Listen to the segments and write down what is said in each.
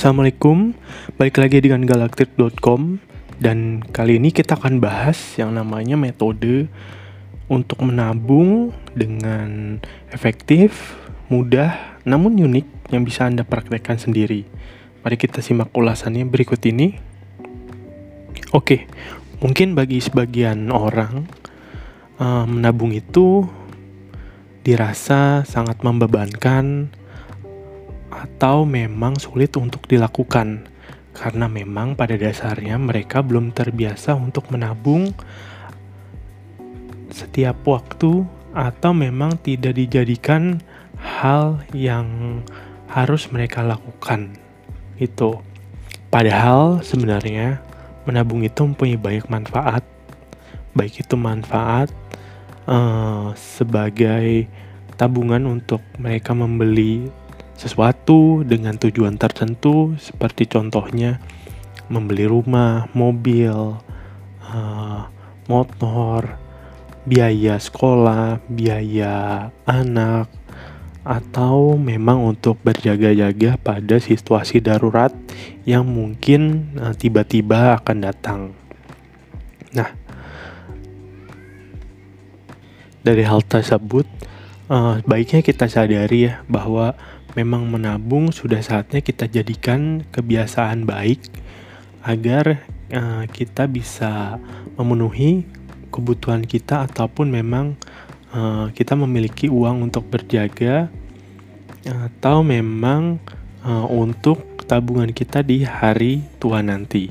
Assalamualaikum, balik lagi dengan galaktik.com dan kali ini kita akan bahas yang namanya metode untuk menabung dengan efektif, mudah, namun unik yang bisa Anda praktekkan sendiri. Mari kita simak ulasannya berikut ini. Oke, mungkin bagi sebagian orang uh, menabung itu dirasa sangat membebankan atau memang sulit untuk dilakukan? Karena memang pada dasarnya mereka belum terbiasa untuk menabung setiap waktu atau memang tidak dijadikan hal yang harus mereka lakukan. Itu. Padahal sebenarnya menabung itu mempunyai banyak manfaat. Baik itu manfaat uh, sebagai tabungan untuk mereka membeli sesuatu dengan tujuan tertentu seperti contohnya membeli rumah, mobil, uh, motor, biaya sekolah, biaya anak, atau memang untuk berjaga-jaga pada situasi darurat yang mungkin tiba tiba-tiba akan datang. Nah, dari hal tersebut, uh, baiknya kita sadari ya bahwa memang menabung sudah saatnya kita jadikan kebiasaan baik agar uh, kita bisa memenuhi kebutuhan kita ataupun memang uh, kita memiliki uang untuk berjaga atau memang uh, untuk tabungan kita di hari tua nanti.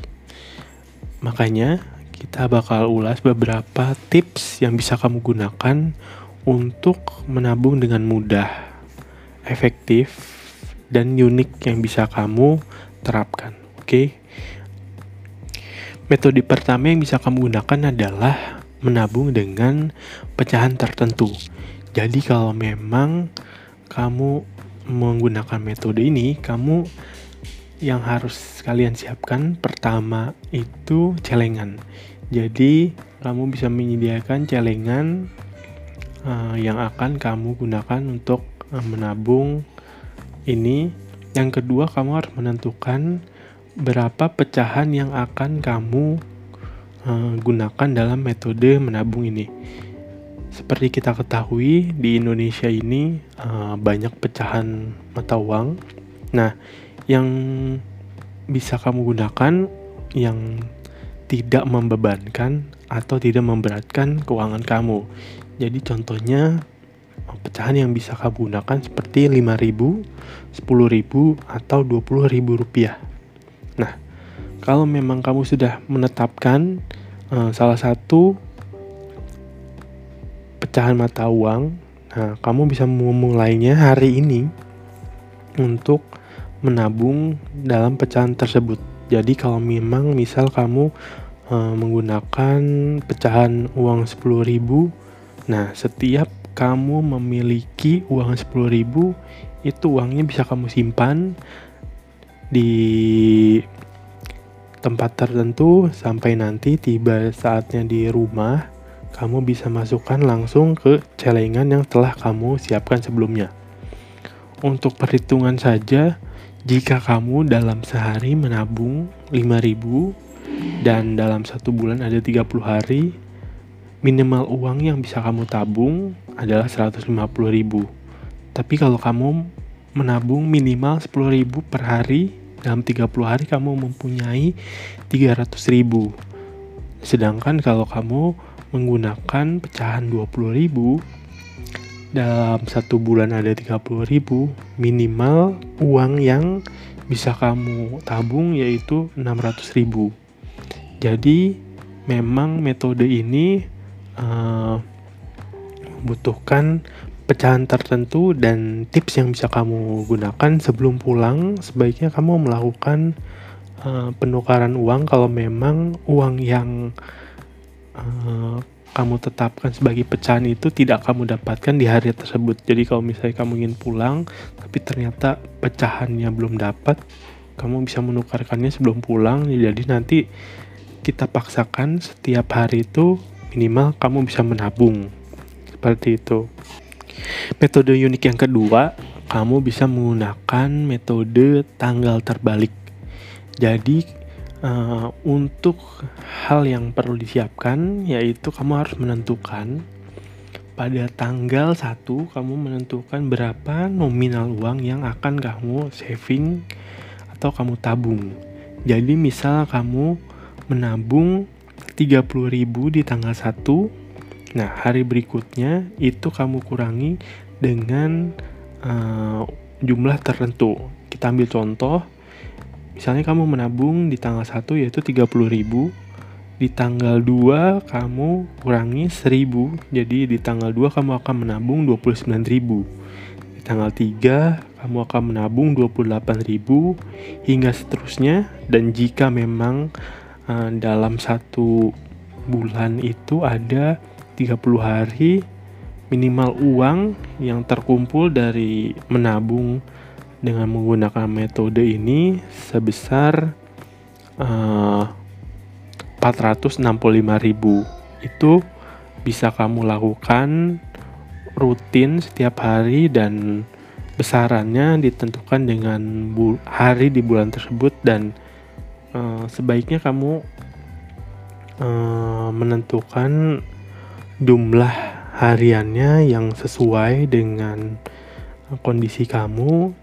Makanya kita bakal ulas beberapa tips yang bisa kamu gunakan untuk menabung dengan mudah efektif dan unik yang bisa kamu terapkan. Oke. Metode pertama yang bisa kamu gunakan adalah menabung dengan pecahan tertentu. Jadi kalau memang kamu menggunakan metode ini, kamu yang harus kalian siapkan pertama itu celengan. Jadi kamu bisa menyediakan celengan uh, yang akan kamu gunakan untuk menabung ini. Yang kedua kamu harus menentukan berapa pecahan yang akan kamu uh, gunakan dalam metode menabung ini. Seperti kita ketahui di Indonesia ini uh, banyak pecahan mata uang. Nah yang bisa kamu gunakan yang tidak membebankan atau tidak memberatkan keuangan kamu. Jadi contohnya pecahan yang bisa kamu gunakan seperti 5000, 10000 atau 20000 rupiah. Nah, kalau memang kamu sudah menetapkan uh, salah satu pecahan mata uang, nah kamu bisa memulainya hari ini untuk menabung dalam pecahan tersebut. Jadi kalau memang misal kamu uh, menggunakan pecahan uang 10.000, nah setiap kamu memiliki uang 10.000 itu uangnya bisa kamu simpan di tempat tertentu sampai nanti tiba saatnya di rumah kamu bisa masukkan langsung ke celengan yang telah kamu siapkan sebelumnya. Untuk perhitungan saja, jika kamu dalam sehari menabung 5000 dan dalam satu bulan ada 30 hari, minimal uang yang bisa kamu tabung adalah 150 ribu. Tapi kalau kamu menabung minimal 10 ribu per hari, dalam 30 hari kamu mempunyai 300 ribu. Sedangkan kalau kamu menggunakan pecahan 20 ribu, dalam satu bulan ada 30 ribu, minimal uang yang bisa kamu tabung yaitu 600 ribu. Jadi memang metode ini uh, membutuhkan pecahan tertentu dan tips yang bisa kamu gunakan sebelum pulang. Sebaiknya kamu melakukan uh, penukaran uang kalau memang uang yang uh, kamu tetapkan sebagai pecahan itu tidak kamu dapatkan di hari tersebut. Jadi kalau misalnya kamu ingin pulang tapi ternyata pecahannya belum dapat kamu bisa menukarkannya sebelum pulang. Jadi nanti kita paksakan setiap hari itu minimal kamu bisa menabung seperti itu metode unik yang kedua kamu bisa menggunakan metode tanggal terbalik. Jadi uh, untuk hal yang perlu disiapkan yaitu kamu harus menentukan pada tanggal 1 kamu menentukan berapa nominal uang yang akan kamu saving atau kamu tabung. Jadi misal kamu menabung 30.000 di tanggal 1. Nah, hari berikutnya itu kamu kurangi dengan uh, jumlah tertentu. Kita ambil contoh Misalnya kamu menabung di tanggal 1 yaitu 30.000 di tanggal 2 kamu kurangi 1000 jadi di tanggal 2 kamu akan menabung 29.000 di tanggal 3 kamu akan menabung 28.000 hingga seterusnya dan jika memang uh, dalam satu bulan itu ada 30 hari minimal uang yang terkumpul dari menabung dengan menggunakan metode ini sebesar uh, 465.000 itu bisa kamu lakukan rutin setiap hari dan besarannya ditentukan dengan hari di bulan tersebut dan uh, sebaiknya kamu uh, menentukan jumlah hariannya yang sesuai dengan kondisi kamu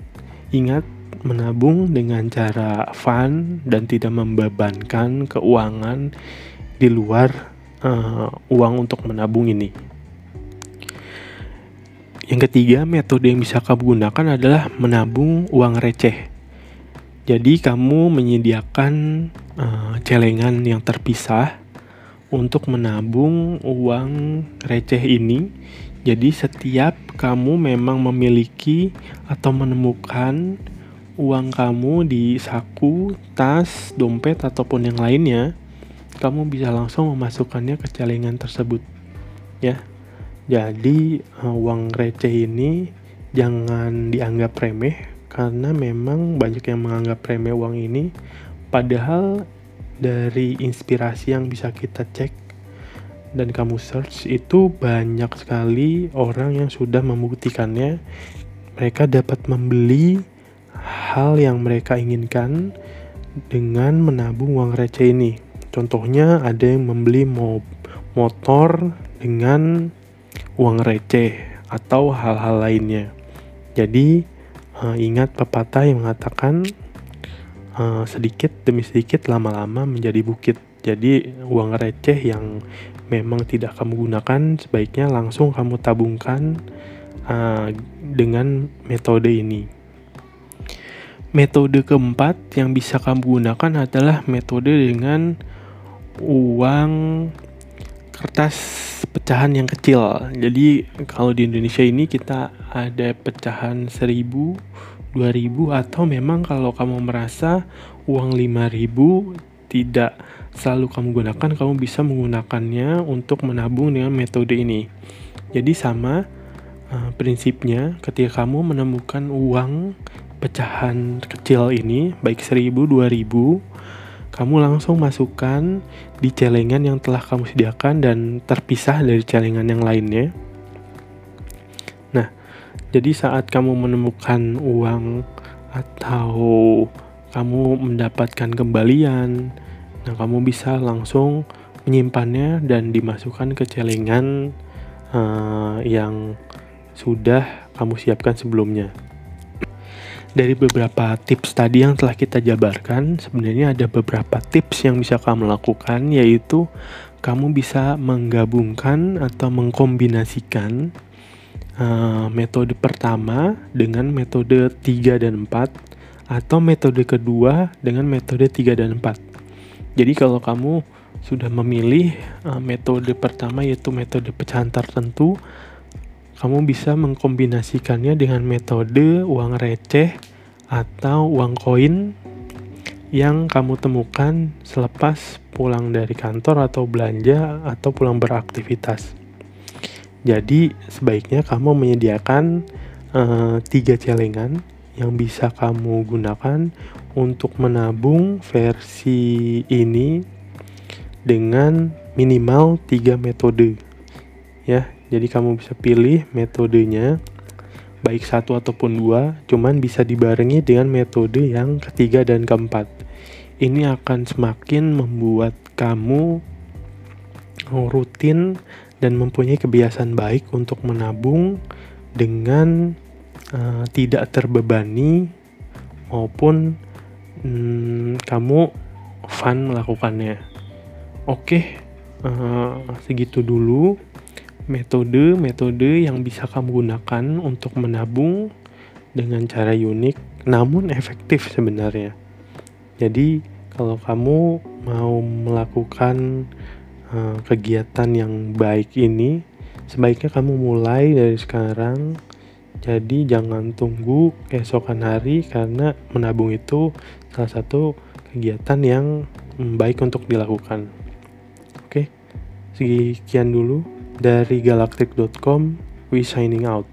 Ingat menabung dengan cara fun dan tidak membebankan keuangan di luar uh, uang untuk menabung ini. Yang ketiga, metode yang bisa kamu gunakan adalah menabung uang receh. Jadi kamu menyediakan uh, celengan yang terpisah untuk menabung uang receh ini jadi setiap kamu memang memiliki atau menemukan uang kamu di saku, tas, dompet ataupun yang lainnya, kamu bisa langsung memasukkannya ke celengan tersebut. Ya. Jadi eh, uang receh ini jangan dianggap remeh karena memang banyak yang menganggap remeh uang ini padahal dari inspirasi yang bisa kita cek dan kamu search itu banyak sekali orang yang sudah membuktikannya. Mereka dapat membeli hal yang mereka inginkan dengan menabung uang receh ini. Contohnya ada yang membeli motor dengan uang receh atau hal-hal lainnya. Jadi uh, ingat pepatah yang mengatakan uh, sedikit demi sedikit lama-lama menjadi bukit jadi uang receh yang memang tidak kamu gunakan, sebaiknya langsung kamu tabungkan uh, dengan metode ini. Metode keempat yang bisa kamu gunakan adalah metode dengan uang kertas pecahan yang kecil. Jadi kalau di Indonesia ini kita ada pecahan 1000, 2000 atau memang kalau kamu merasa uang 5000 tidak selalu kamu gunakan, kamu bisa menggunakannya untuk menabung dengan metode ini. Jadi sama uh, prinsipnya ketika kamu menemukan uang pecahan kecil ini, baik 1000, 2000, kamu langsung masukkan di celengan yang telah kamu sediakan dan terpisah dari celengan yang lainnya. Nah, jadi saat kamu menemukan uang atau kamu mendapatkan kembalian, Nah, kamu bisa langsung menyimpannya dan dimasukkan ke celengan uh, yang sudah kamu siapkan sebelumnya. Dari beberapa tips tadi yang telah kita jabarkan, sebenarnya ada beberapa tips yang bisa kamu lakukan, yaitu kamu bisa menggabungkan atau mengkombinasikan uh, metode pertama dengan metode 3 dan 4 atau metode kedua dengan metode 3 dan 4. Jadi kalau kamu sudah memilih uh, metode pertama yaitu metode pecahan tertentu, kamu bisa mengkombinasikannya dengan metode uang receh atau uang koin yang kamu temukan selepas pulang dari kantor atau belanja atau pulang beraktivitas. Jadi sebaiknya kamu menyediakan uh, tiga celengan yang bisa kamu gunakan untuk menabung versi ini dengan minimal 3 metode ya jadi kamu bisa pilih metodenya baik satu ataupun dua, cuman bisa dibarengi dengan metode yang ketiga dan keempat. Ini akan semakin membuat kamu rutin dan mempunyai kebiasaan baik untuk menabung dengan uh, tidak terbebani maupun um, kamu fun melakukannya. Oke, uh, segitu dulu metode-metode yang bisa kamu gunakan untuk menabung dengan cara unik namun efektif sebenarnya. Jadi kalau kamu mau melakukan uh, kegiatan yang baik ini, sebaiknya kamu mulai dari sekarang. Jadi jangan tunggu keesokan hari karena menabung itu salah satu kegiatan yang baik untuk dilakukan. Oke, sekian dulu dari galactic.com we signing out